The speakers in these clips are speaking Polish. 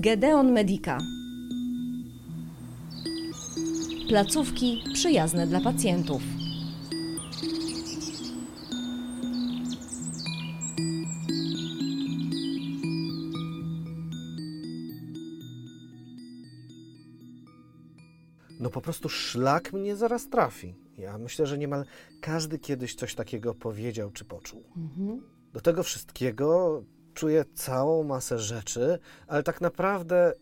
Gedeon Medica. Placówki przyjazne dla pacjentów. No po prostu szlak mnie zaraz trafi. Ja myślę, że niemal każdy kiedyś coś takiego powiedział czy poczuł. Do tego wszystkiego czuję całą masę rzeczy, ale tak naprawdę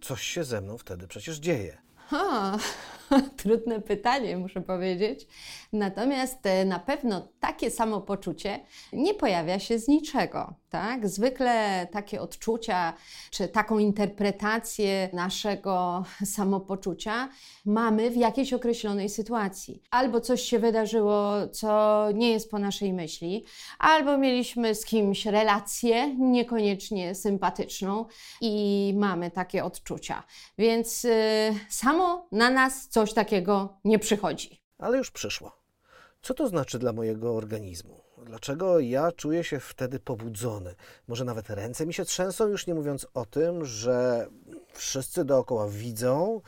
coś się ze mną wtedy przecież dzieje. Ha, trudne pytanie, muszę powiedzieć. Natomiast e, na pewno takie samopoczucie nie pojawia się z niczego. Tak? Zwykle takie odczucia czy taką interpretację naszego samopoczucia mamy w jakiejś określonej sytuacji. Albo coś się wydarzyło, co nie jest po naszej myśli, albo mieliśmy z kimś relację niekoniecznie sympatyczną i mamy takie odczucia. Więc y, samo na nas coś takiego nie przychodzi. Ale już przyszło. Co to znaczy dla mojego organizmu? Dlaczego ja czuję się wtedy pobudzony? Może nawet ręce mi się trzęsą, już nie mówiąc o tym, że wszyscy dookoła widzą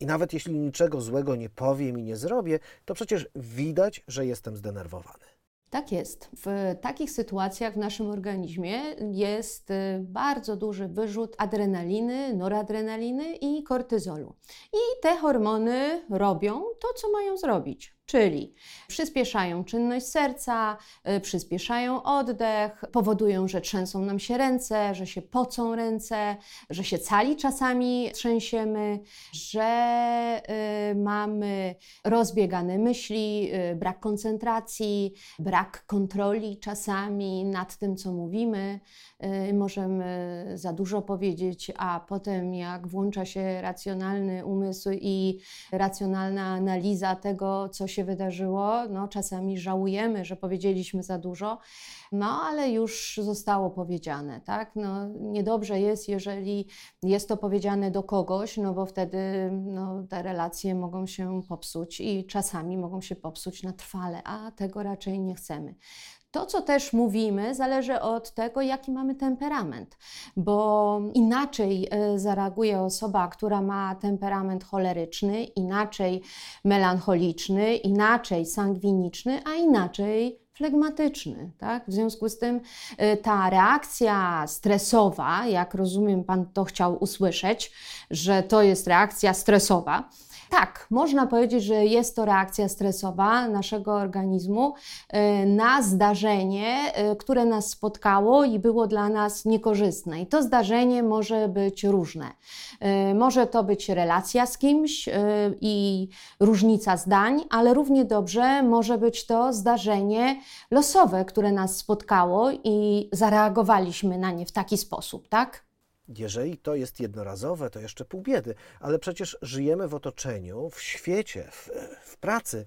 i nawet jeśli niczego złego nie powiem i nie zrobię, to przecież widać, że jestem zdenerwowany. Tak jest. W takich sytuacjach w naszym organizmie jest y, bardzo duży wyrzut adrenaliny, noradrenaliny i kortyzolu. I te hormony robią to, co mają zrobić. Czyli przyspieszają czynność serca, y, przyspieszają oddech, powodują, że trzęsą nam się ręce, że się pocą ręce, że się cali czasami trzęsiemy, że y, mamy rozbiegane myśli, y, brak koncentracji, brak kontroli czasami nad tym, co mówimy. Y, możemy za dużo powiedzieć, a potem, jak włącza się racjonalny umysł i racjonalna analiza tego, co się wydarzyło, no czasami żałujemy, że powiedzieliśmy za dużo, no ale już zostało powiedziane, tak? No, niedobrze jest, jeżeli jest to powiedziane do kogoś, no bo wtedy no, te relacje mogą się popsuć i czasami mogą się popsuć na trwale, a tego raczej nie chcemy. To, co też mówimy, zależy od tego, jaki mamy temperament, bo inaczej e, zareaguje osoba, która ma temperament choleryczny, inaczej melancholiczny, inaczej sangwiniczny, a inaczej flegmatyczny. Tak? W związku z tym y, ta reakcja stresowa, jak rozumiem, Pan to chciał usłyszeć, że to jest reakcja stresowa, tak, można powiedzieć, że jest to reakcja stresowa naszego organizmu y, na zdarzenie, y, które nas spotkało i było dla nas niekorzystne. I to zdarzenie może być różne. Y, może to być relacja z kimś i różnica zdań, ale równie dobrze może być to zdarzenie losowe, które nas spotkało i zareagowaliśmy na nie w taki sposób, tak? Jeżeli to jest jednorazowe, to jeszcze pół biedy, ale przecież żyjemy w otoczeniu, w świecie, w, w pracy,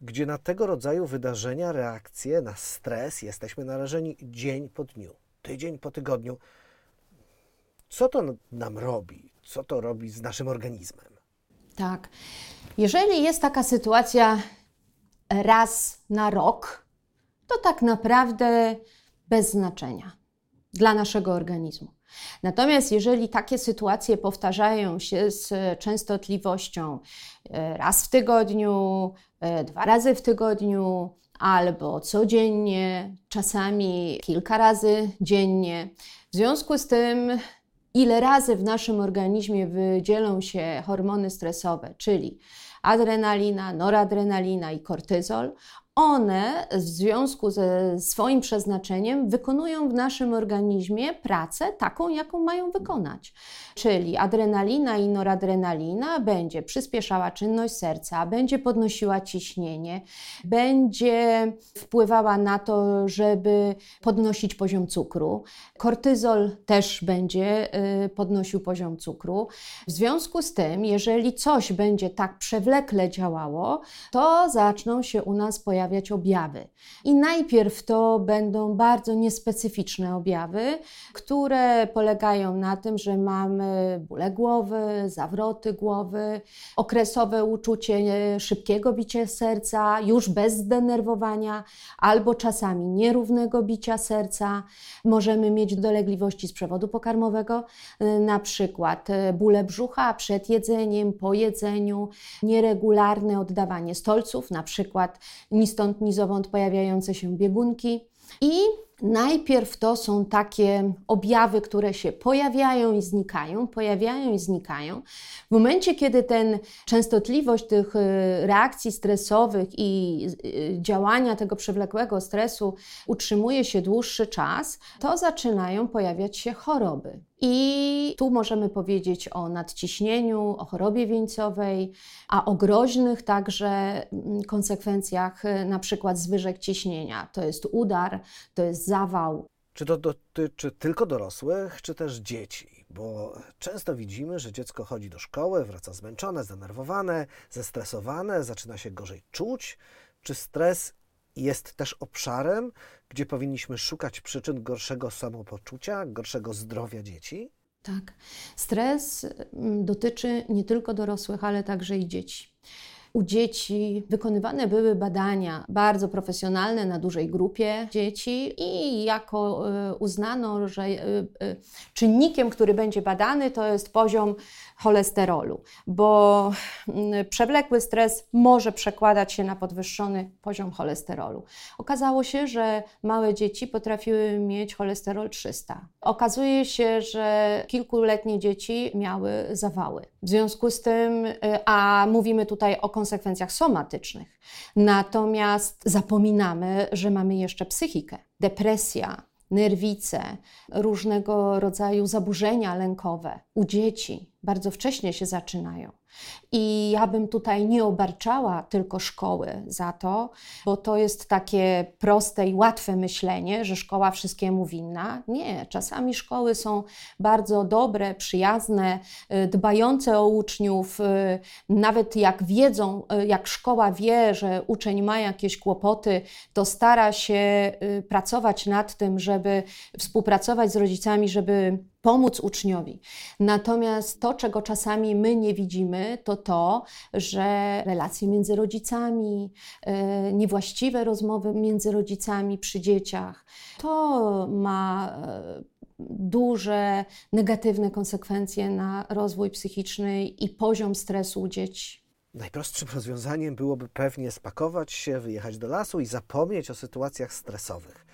gdzie na tego rodzaju wydarzenia, reakcje na stres jesteśmy narażeni dzień po dniu, tydzień po tygodniu. Co to nam robi? Co to robi z naszym organizmem? Tak. Jeżeli jest taka sytuacja raz na rok, to tak naprawdę bez znaczenia dla naszego organizmu. Natomiast jeżeli takie sytuacje powtarzają się z częstotliwością e, raz w tygodniu, e, dwa razy w tygodniu, albo codziennie, czasami kilka razy dziennie, w związku z tym, ile razy w naszym organizmie wydzielą się hormony stresowe, czyli adrenalina, noradrenalina i kortyzol, one w związku ze swoim przeznaczeniem wykonują w naszym organizmie pracę taką, jaką mają wykonać. Czyli adrenalina i noradrenalina będzie przyspieszała czynność serca, będzie podnosiła ciśnienie, będzie wpływała na to, żeby podnosić poziom cukru. Kortyzol też będzie y, podnosił poziom cukru. W związku z tym, jeżeli coś będzie tak przewlekle działało, to zaczną się u nas pojawiać pojawiać objawy. I najpierw to będą bardzo niespecyficzne objawy, które polegają na tym, że mamy bóle głowy, zawroty głowy, okresowe uczucie szybkiego bicia serca, już bez zdenerwowania, albo czasami nierównego bicia serca. Możemy mieć dolegliwości z przewodu pokarmowego, na przykład bóle brzucha przed jedzeniem, po jedzeniu, nieregularne oddawanie stolców, na przykład ni stąd, ni zowąd pojawiające się biegunki. I Najpierw to są takie objawy, które się pojawiają i znikają, pojawiają i znikają. W momencie, kiedy ten częstotliwość tych y, reakcji stresowych i y, działania tego przewlekłego stresu utrzymuje się dłuższy czas, to zaczynają pojawiać się choroby. I tu możemy powiedzieć o nadciśnieniu, o chorobie wieńcowej, a o groźnych także mm, konsekwencjach, y, na przykład zwyżek ciśnienia. To jest udar, to jest zawał. Czy to dotyczy tylko dorosłych, czy też dzieci? Bo często widzimy, że dziecko chodzi do szkoły, wraca zmęczone, zdenerwowane, zestresowane, zaczyna się gorzej czuć. Czy stres jest też obszarem, gdzie powinniśmy szukać przyczyn gorszego samopoczucia, gorszego zdrowia dzieci? Tak. Stres mm, dotyczy nie tylko dorosłych, ale także i dzieci u dzieci wykonywane były badania bardzo profesjonalne na dużej grupie dzieci i jako e, uznano, że e, e, czynnikiem, który będzie badany, to jest poziom cholesterolu, bo mm, przewlekły stres może przekładać się na podwyższony poziom cholesterolu. Okazało się, że małe dzieci potrafiły mieć cholesterol 300. Okazuje się, że kilkuletnie dzieci miały zawały. W związku z tym, a mówimy tutaj o somatycznych. Natomiast zapominamy, że mamy jeszcze psychikę. Depresja, nerwice, różnego rodzaju zaburzenia lękowe u dzieci bardzo wcześnie się zaczynają. I ja bym tutaj nie obarczała tylko szkoły za to, bo to jest takie proste i łatwe myślenie, że szkoła wszystkiemu winna. Nie, czasami szkoły są bardzo dobre, przyjazne, y, dbające o uczniów. Y, nawet jak wiedzą, y, jak szkoła wie, że uczeń ma jakieś kłopoty, to stara się pracować nad tym, żeby współpracować z rodzicami, żeby pomóc uczniowi. Natomiast to, czego czasami my nie widzimy, to to, że relacje między rodzicami, e, niewłaściwe rozmowy między rodzicami przy dzieciach, to ma e, duże negatywne konsekwencje na rozwój psychiczny i poziom stresu u dzieci. Najprostszym rozwiązaniem byłoby pewnie spakować się, wyjechać do lasu i zapomnieć o sytuacjach stresowych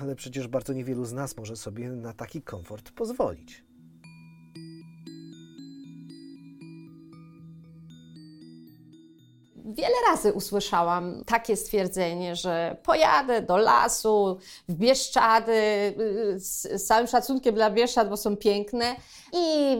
ale przecież bardzo niewielu z nas może sobie na taki komfort pozwolić. Wiele razy usłyszałam takie stwierdzenie, że pojadę do lasu, w Bieszczady, z całym szacunkiem dla Bieszczad, bo są piękne, i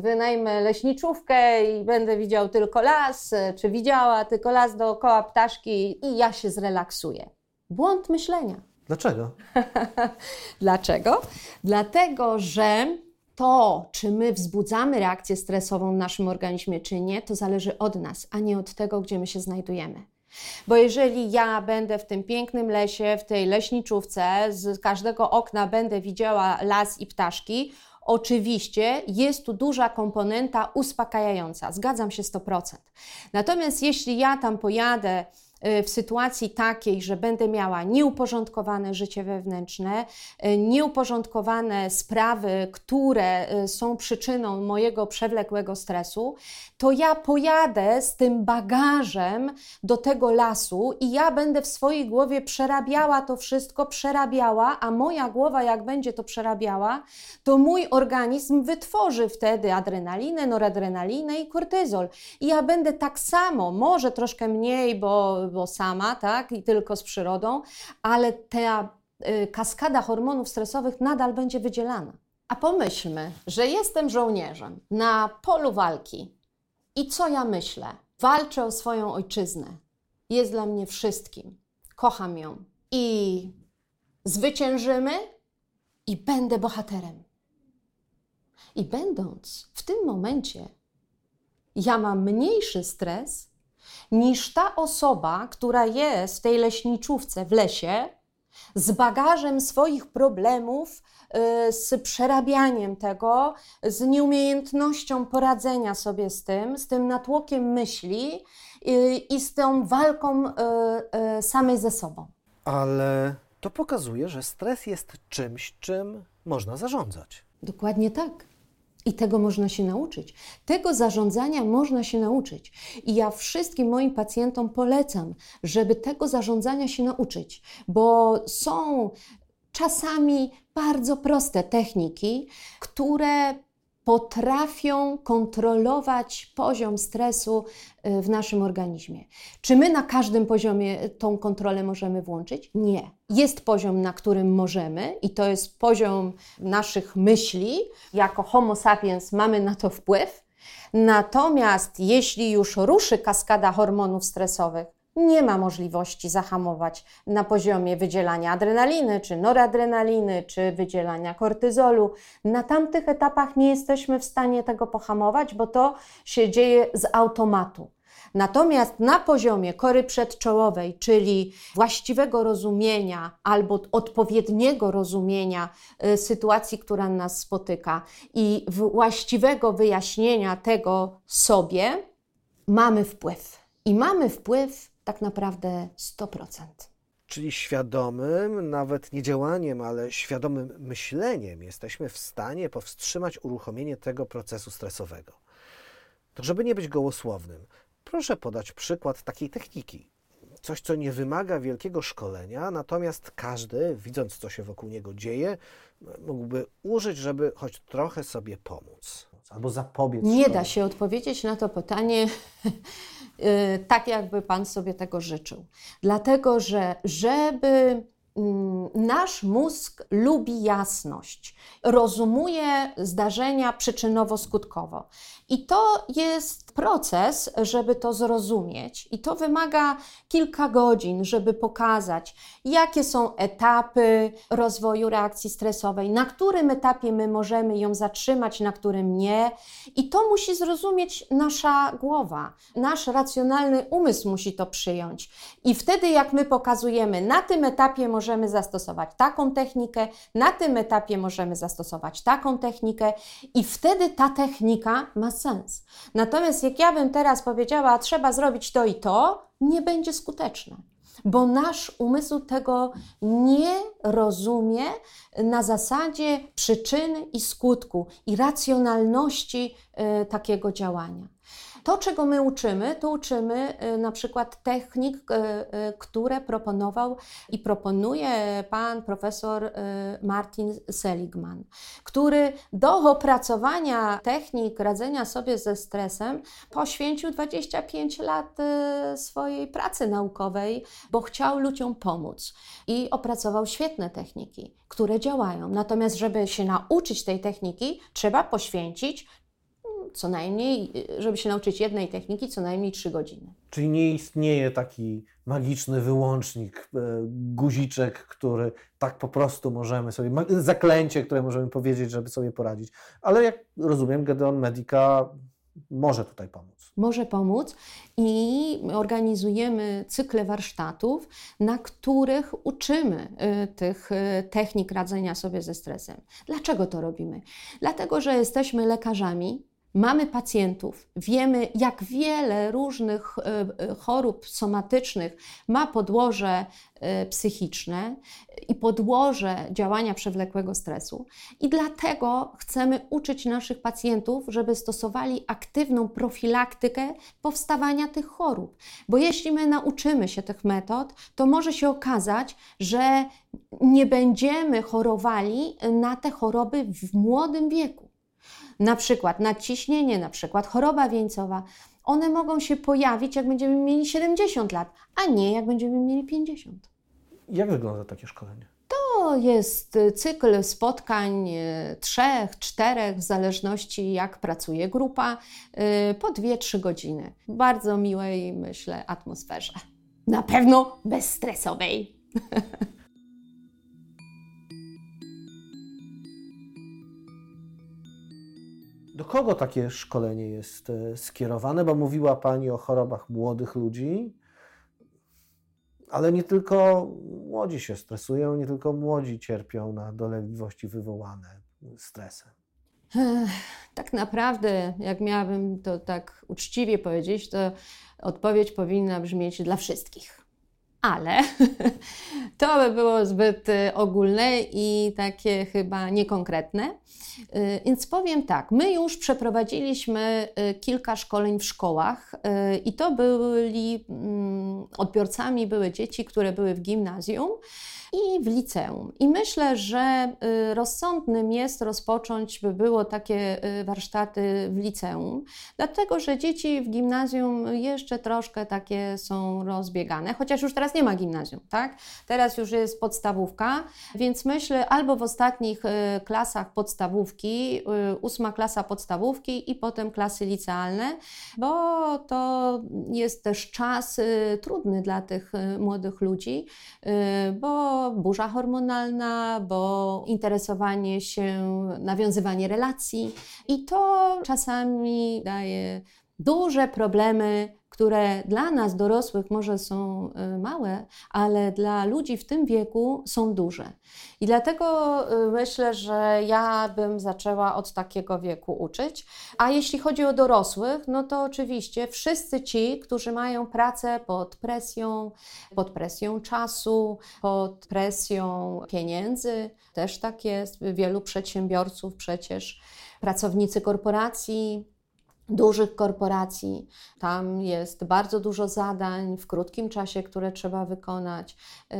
wynajmę leśniczówkę i będę widział tylko las, czy widziała tylko las dookoła ptaszki i ja się zrelaksuję. Błąd myślenia. Dlaczego? Dlaczego? Dlatego, że to, czy my wzbudzamy reakcję stresową w naszym organizmie, czy nie, to zależy od nas, a nie od tego, gdzie my się znajdujemy. Bo jeżeli ja będę w tym pięknym lesie, w tej leśniczówce, z każdego okna będę widziała las i ptaszki, oczywiście jest tu duża komponenta uspokajająca. Zgadzam się 100%. Natomiast jeśli ja tam pojadę, w sytuacji takiej, że będę miała nieuporządkowane życie wewnętrzne, y, nieuporządkowane sprawy, które y, są przyczyną mojego przewlekłego stresu, to ja pojadę z tym bagażem do tego lasu i ja będę w swojej głowie przerabiała to wszystko, przerabiała, a moja głowa, jak będzie to przerabiała, to mój organizm wytworzy wtedy adrenalinę, noradrenalinę i kortyzol. I ja będę tak samo, może troszkę mniej, bo bo sama, tak, i tylko z przyrodą, ale ta y, kaskada hormonów stresowych nadal będzie wydzielana. A pomyślmy, że jestem żołnierzem na polu walki i co ja myślę? Walczę o swoją ojczyznę. Jest dla mnie wszystkim. Kocham ją. I zwyciężymy i będę bohaterem. I będąc w tym momencie, ja mam mniejszy stres niż ta osoba, która jest w tej leśniczówce w lesie z bagażem swoich problemów, y, z przerabianiem tego, z nieumiejętnością poradzenia sobie z tym, z tym natłokiem myśli y, i z tą walką y, samej ze sobą. Ale to pokazuje, że stres jest czymś, czym można zarządzać. Dokładnie tak. I tego można się nauczyć. Tego zarządzania można się nauczyć. I ja wszystkim moim pacjentom polecam, żeby tego zarządzania się nauczyć, bo są czasami bardzo proste techniki, które potrafią kontrolować poziom stresu y, w naszym organizmie. Czy my na każdym poziomie tą kontrolę możemy włączyć? Nie. Jest poziom, na którym możemy, i to jest poziom naszych myśli. Jako Homo sapiens mamy na to wpływ. Natomiast jeśli już ruszy kaskada hormonów stresowych, nie ma możliwości zahamować na poziomie wydzielania adrenaliny, czy noradrenaliny, czy wydzielania kortyzolu. Na tamtych etapach nie jesteśmy w stanie tego pohamować, bo to się dzieje z automatu. Natomiast na poziomie kory przedczołowej, czyli właściwego rozumienia albo odpowiedniego rozumienia y, sytuacji, która nas spotyka i właściwego wyjaśnienia tego sobie, mamy wpływ. I mamy wpływ tak naprawdę 100%. Czyli świadomym, nawet nie działaniem, ale świadomym myśleniem jesteśmy w stanie powstrzymać uruchomienie tego procesu stresowego. To żeby nie być gołosłownym, proszę podać przykład takiej techniki. Coś, co nie wymaga wielkiego szkolenia, natomiast każdy, widząc, co się wokół niego dzieje, mógłby użyć, żeby choć trochę sobie pomóc albo zapobiec. Nie da się odpowiedzieć na to pytanie Y, tak, jakby Pan sobie tego życzył. Dlatego, że żeby mm, nasz mózg lubi jasność, rozumuje zdarzenia przyczynowo-skutkowo. I to jest proces, żeby to zrozumieć, i to wymaga kilka godzin, żeby pokazać, jakie są etapy rozwoju reakcji stresowej, na którym etapie my możemy ją zatrzymać, na którym nie. I to musi zrozumieć nasza głowa, nasz racjonalny umysł musi to przyjąć. I wtedy, jak my pokazujemy, na tym etapie możemy zastosować taką technikę, na tym etapie możemy zastosować taką technikę, i wtedy ta technika ma sens. Natomiast jak ja bym teraz powiedziała, trzeba zrobić to i to, nie będzie skuteczne bo nasz umysł tego nie rozumie na zasadzie przyczyny i skutku i racjonalności y, takiego działania. To, czego my uczymy, to uczymy y, na przykład technik, y, y, które proponował i proponuje pan profesor Martin Seligman, który do opracowania technik radzenia sobie ze stresem poświęcił 25 lat swojej pracy naukowej, bo chciał ludziom pomóc i opracował świetne techniki, które działają. Natomiast, żeby się nauczyć tej techniki, trzeba poświęcić co najmniej, żeby się nauczyć jednej techniki, co najmniej 3 godziny. Czyli nie istnieje taki magiczny wyłącznik, e, guziczek, który tak po prostu możemy sobie, zaklęcie, które możemy powiedzieć, żeby sobie poradzić. Ale jak rozumiem, Gedeon Medica może tutaj pomóc. Może pomóc i organizujemy cykle warsztatów, na których uczymy e, tych e, technik radzenia sobie ze stresem. Dlaczego to robimy? Dlatego, że jesteśmy lekarzami, Mamy pacjentów, wiemy, jak wiele różnych e, e, chorób somatycznych ma podłoże e, psychiczne i podłoże działania przewlekłego stresu, i dlatego chcemy uczyć naszych pacjentów, żeby stosowali aktywną profilaktykę powstawania tych chorób. Bo jeśli my nauczymy się tych metod, to może się okazać, że nie będziemy chorowali na te choroby w młodym wieku na przykład nadciśnienie, na przykład choroba wieńcowa, one mogą się pojawić, jak będziemy mieli 70 lat, a nie jak będziemy mieli 50. Jak wygląda takie szkolenie? To jest cykl spotkań e, trzech, czterech, w zależności jak pracuje grupa, e, po dwie, trzy godziny. W bardzo miłej, myślę, atmosferze. Na pewno bezstresowej. kogo takie szkolenie jest e, skierowane? Bo mówiła Pani o chorobach młodych ludzi, ale nie tylko młodzi się stresują, nie tylko młodzi cierpią na dolegliwości wywołane stresem. Tak naprawdę, jak miałabym to tak uczciwie powiedzieć, to odpowiedź powinna brzmieć dla wszystkich. Ale to by było zbyt y, ogólne i takie chyba niekonkretne. Y, Więc powiem tak, my już przeprowadziliśmy y, kilka szkoleń w szkołach i to byli mm, odbiorcami były dzieci, które były w gimnazjum i w liceum. I myślę, że y, rozsądnym jest rozpocząć, by było takie y, warsztaty w liceum, dlatego że dzieci w gimnazjum jeszcze troszkę takie są rozbiegane, chociaż już teraz nie ma gimnazjum, tak? Teraz już jest podstawówka, więc myślę albo w ostatnich y, klasach podstawówki, ósma klasa podstawówki i potem klasy licealne, bo to jest też czas trudny dla tych młodych ludzi, y, burza hormonalna, bo interesowanie się, nawiązywanie relacji. I to czasami daje duże problemy, które dla nas dorosłych może są y, małe, ale dla ludzi w tym wieku są duże. I dlatego y, myślę, że ja bym zaczęła od takiego wieku uczyć. A jeśli chodzi o dorosłych, no to oczywiście wszyscy ci, którzy mają pracę pod presją, pod presją czasu, pod presją pieniędzy, też tak jest, wielu przedsiębiorców przecież, pracownicy korporacji, dużych korporacji. Tam jest bardzo dużo zadań w krótkim czasie, które trzeba wykonać.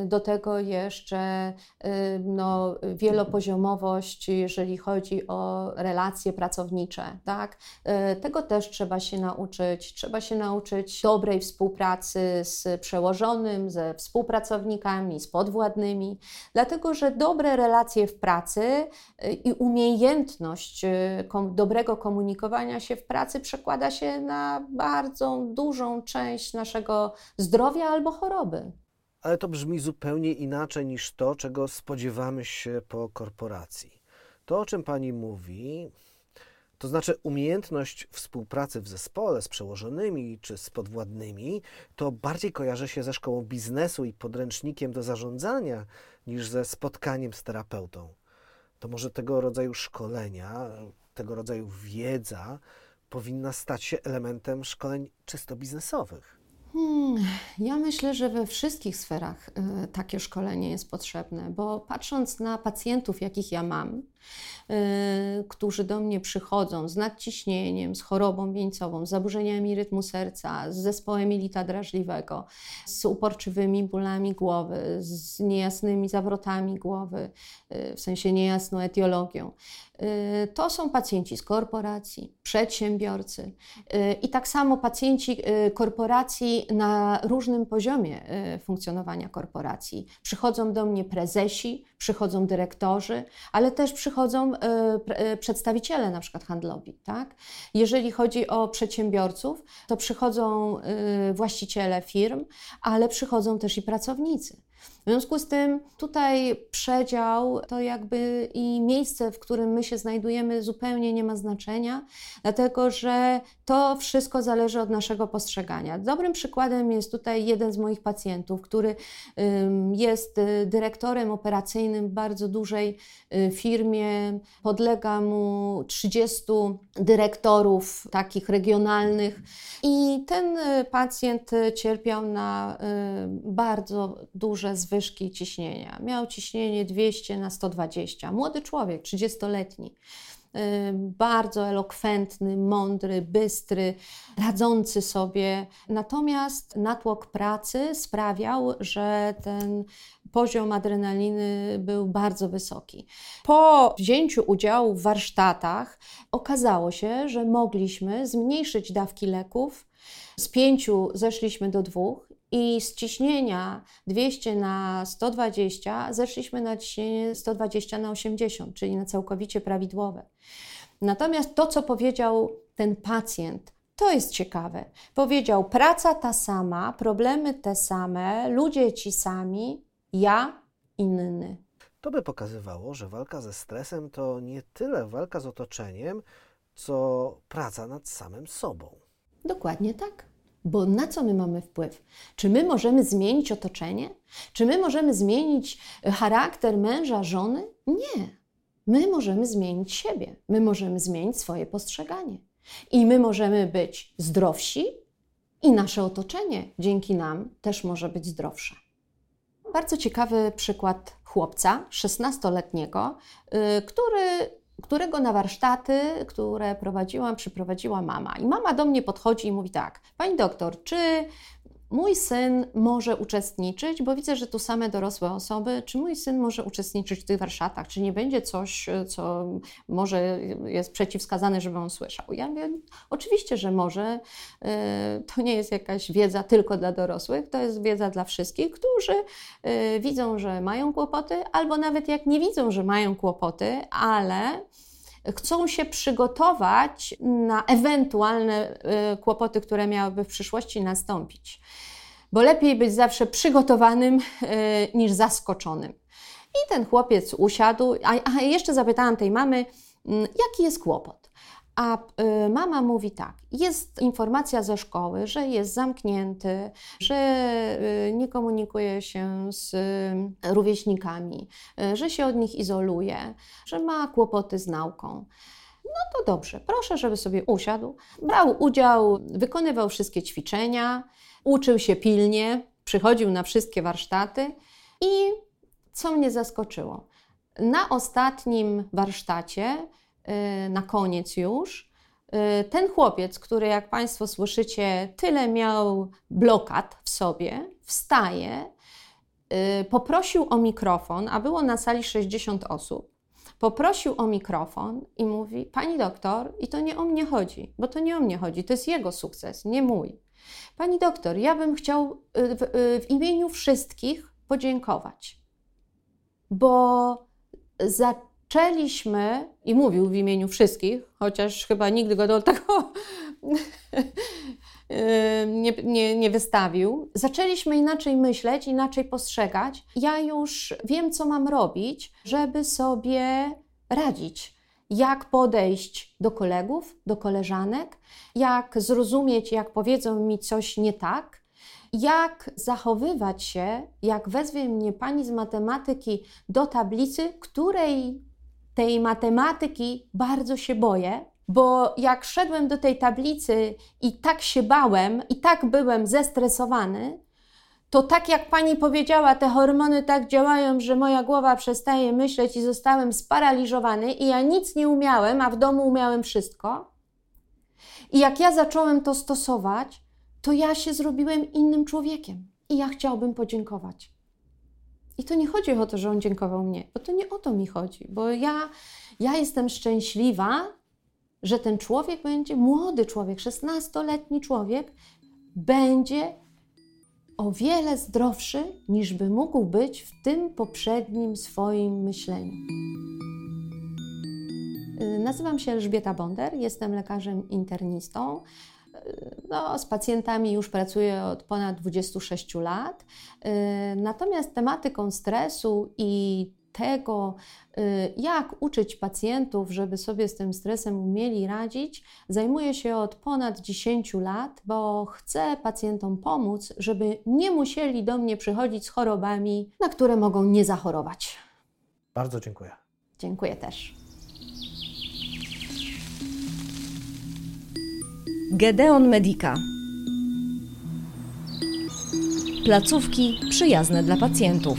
Do tego jeszcze y, no, wielopoziomowość, jeżeli chodzi o relacje pracownicze. Tak? Y, Tego też trzeba się nauczyć. Trzeba się nauczyć dobrej współpracy z przełożonym, ze współpracownikami, z podwładnymi, dlatego że dobre relacje w pracy y, i umiejętność kom, dobrego komunikowania się w pracy przekłada się na bardzo dużą część naszego zdrowia albo choroby. Ale to brzmi zupełnie inaczej niż to, czego spodziewamy się po korporacji. To, o czym Pani mówi, to znaczy umiejętność współpracy w zespole z przełożonymi czy z podwładnymi, to bardziej kojarzy się ze szkołą biznesu i podręcznikiem do zarządzania niż ze spotkaniem z terapeutą. To może tego rodzaju szkolenia, tego rodzaju wiedza powinna stać się elementem szkoleń czysto biznesowych. Hmm, ja myślę, że we wszystkich sferach y, takie szkolenie jest potrzebne, bo patrząc na pacjentów, jakich ja mam, y, którzy do mnie przychodzą z nadciśnieniem, z chorobą wieńcową, z zaburzeniami rytmu serca, z zespołem jelita drażliwego, z uporczywymi bólami głowy, z niejasnymi zawrotami głowy, y, w sensie niejasną etiologią. Y, To są pacjenci z korporacji, przedsiębiorcy y, i tak samo pacjenci y, korporacji na różnym poziomie funkcjonowania korporacji. Przychodzą do mnie prezesi, przychodzą dyrektorzy, ale też przychodzą przedstawiciele na przykład handlowi. Tak? Jeżeli chodzi o przedsiębiorców, to przychodzą właściciele firm, ale przychodzą też i pracownicy. W związku z tym tutaj przedział to jakby i miejsce, w którym my się znajdujemy, zupełnie nie ma znaczenia, dlatego że to wszystko zależy od naszego postrzegania. Dobrym przykładem jest tutaj jeden z moich pacjentów, który jest y, dyrektorem operacyjnym bardzo dużej y, firmie. Podlega mu 30 dyrektorów takich regionalnych i ten y, pacjent cierpiał na bardzo duże zwyżki ciśnienia. Miał ciśnienie 200 na 120. Młody człowiek, 30-letni. Y, Bardzo elokwentny, mądry, bystry, radzący sobie. Natomiast natłok pracy sprawiał, że ten poziom adrenaliny był bardzo wysoki. Po wzięciu udziału w warsztatach okazało się, że mogliśmy zmniejszyć dawki leków. Z pięciu zeszliśmy do dwóch i z ciśnienia 200 na 120 zeszliśmy na ciśnienie 120 na 80, czyli na całkowicie prawidłowe. Natomiast to, co powiedział ten pacjent, to jest ciekawe. Powiedział: Praca ta sama, problemy te same, ludzie ci sami, ja inny. To by pokazywało, że walka ze stresem to nie tyle walka z otoczeniem, co praca nad samym sobą. Dokładnie tak. Bo na co my mamy wpływ? Czy my możemy zmienić otoczenie? Czy my możemy zmienić charakter męża, żony? Nie. My możemy zmienić siebie. My możemy zmienić swoje postrzeganie. I my możemy być zdrowsi, i nasze otoczenie dzięki nam też może być zdrowsze. Bardzo ciekawy przykład chłopca, 16-letniego, y, który którego na warsztaty, które prowadziłam, przyprowadziła mama. I mama do mnie podchodzi i mówi tak: Pani doktor, czy mój syn może uczestniczyć, bo widzę, że tu same dorosłe osoby, czy mój syn może uczestniczyć w tych warsztatach, czy nie będzie coś, co może jest przeciwwskazane, żeby on słyszał. Ja mówię, oczywiście, że może. E, to nie jest jakaś wiedza tylko dla dorosłych, to jest wiedza dla wszystkich, którzy e, widzą, że mają kłopoty, albo nawet jak nie widzą, że mają kłopoty, ale chcą się przygotować na ewentualne y, kłopoty, które miałyby w przyszłości nastąpić. Bo lepiej być zawsze przygotowanym y, niż zaskoczonym. I ten chłopiec usiadł, a, jeszcze zapytałam tej mamy, mm, jaki jest kłopot. A y, mama mówi tak: jest informacja ze szkoły, że jest zamknięty, że y, nie komunikuje się z y, rówieśnikami, że się od nich izoluje, że ma kłopoty z nauką. No to dobrze, proszę, żeby sobie usiadł, brał udział, wykonywał wszystkie ćwiczenia, uczył się pilnie, przychodził na wszystkie warsztaty i co mnie zaskoczyło? Na ostatnim warsztacie na koniec już. Y, ten chłopiec, który jak Państwo słyszycie, tyle miał blokad w sobie, wstaje, y, poprosił o mikrofon, a było na sali 60 osób. Poprosił o mikrofon i mówi: Pani doktor, i to nie o mnie chodzi, bo to nie o mnie chodzi, to jest jego sukces, nie mój. Pani doktor, ja bym chciał w, w imieniu wszystkich podziękować, bo za zaczęliśmy, i mówił w imieniu wszystkich, chociaż chyba nigdy go do tego nie, nie, nie wystawił, zaczęliśmy inaczej myśleć, inaczej postrzegać. Ja już wiem, co mam robić, żeby sobie radzić. Jak podejść do kolegów, do koleżanek, jak zrozumieć, jak powiedzą mi coś nie tak, jak zachowywać się, jak wezwie mnie pani z matematyki do tablicy, której tej matematyki bardzo się boję, bo jak szedłem do tej tablicy i tak się bałem, i tak byłem zestresowany, to tak jak pani powiedziała, te hormony tak działają, że moja głowa przestaje myśleć i zostałem sparaliżowany i ja nic nie umiałem, a w domu umiałem wszystko. I jak ja zacząłem to stosować, to ja się zrobiłem innym człowiekiem i ja chciałbym podziękować. I to nie chodzi o to, że on dziękował mnie, bo to nie o to mi chodzi, bo ja, ja jestem szczęśliwa, że ten człowiek będzie, młody człowiek, 16-letni człowiek, będzie o wiele zdrowszy, niż by mógł być w tym poprzednim swoim myśleniu. Nazywam się Elżbieta Bonder, jestem lekarzem internistą no, z pacjentami już pracuję od ponad 26 lat. Y, natomiast tematyką stresu i tego, y, jak uczyć pacjentów, żeby sobie z tym stresem umieli radzić, zajmuję się od ponad 10 lat, bo chcę pacjentom pomóc, żeby nie musieli do mnie przychodzić z chorobami, na które mogą nie zachorować. Bardzo dziękuję. Dziękuję też. Gedeon Medica. Placówki przyjazne dla pacjentów.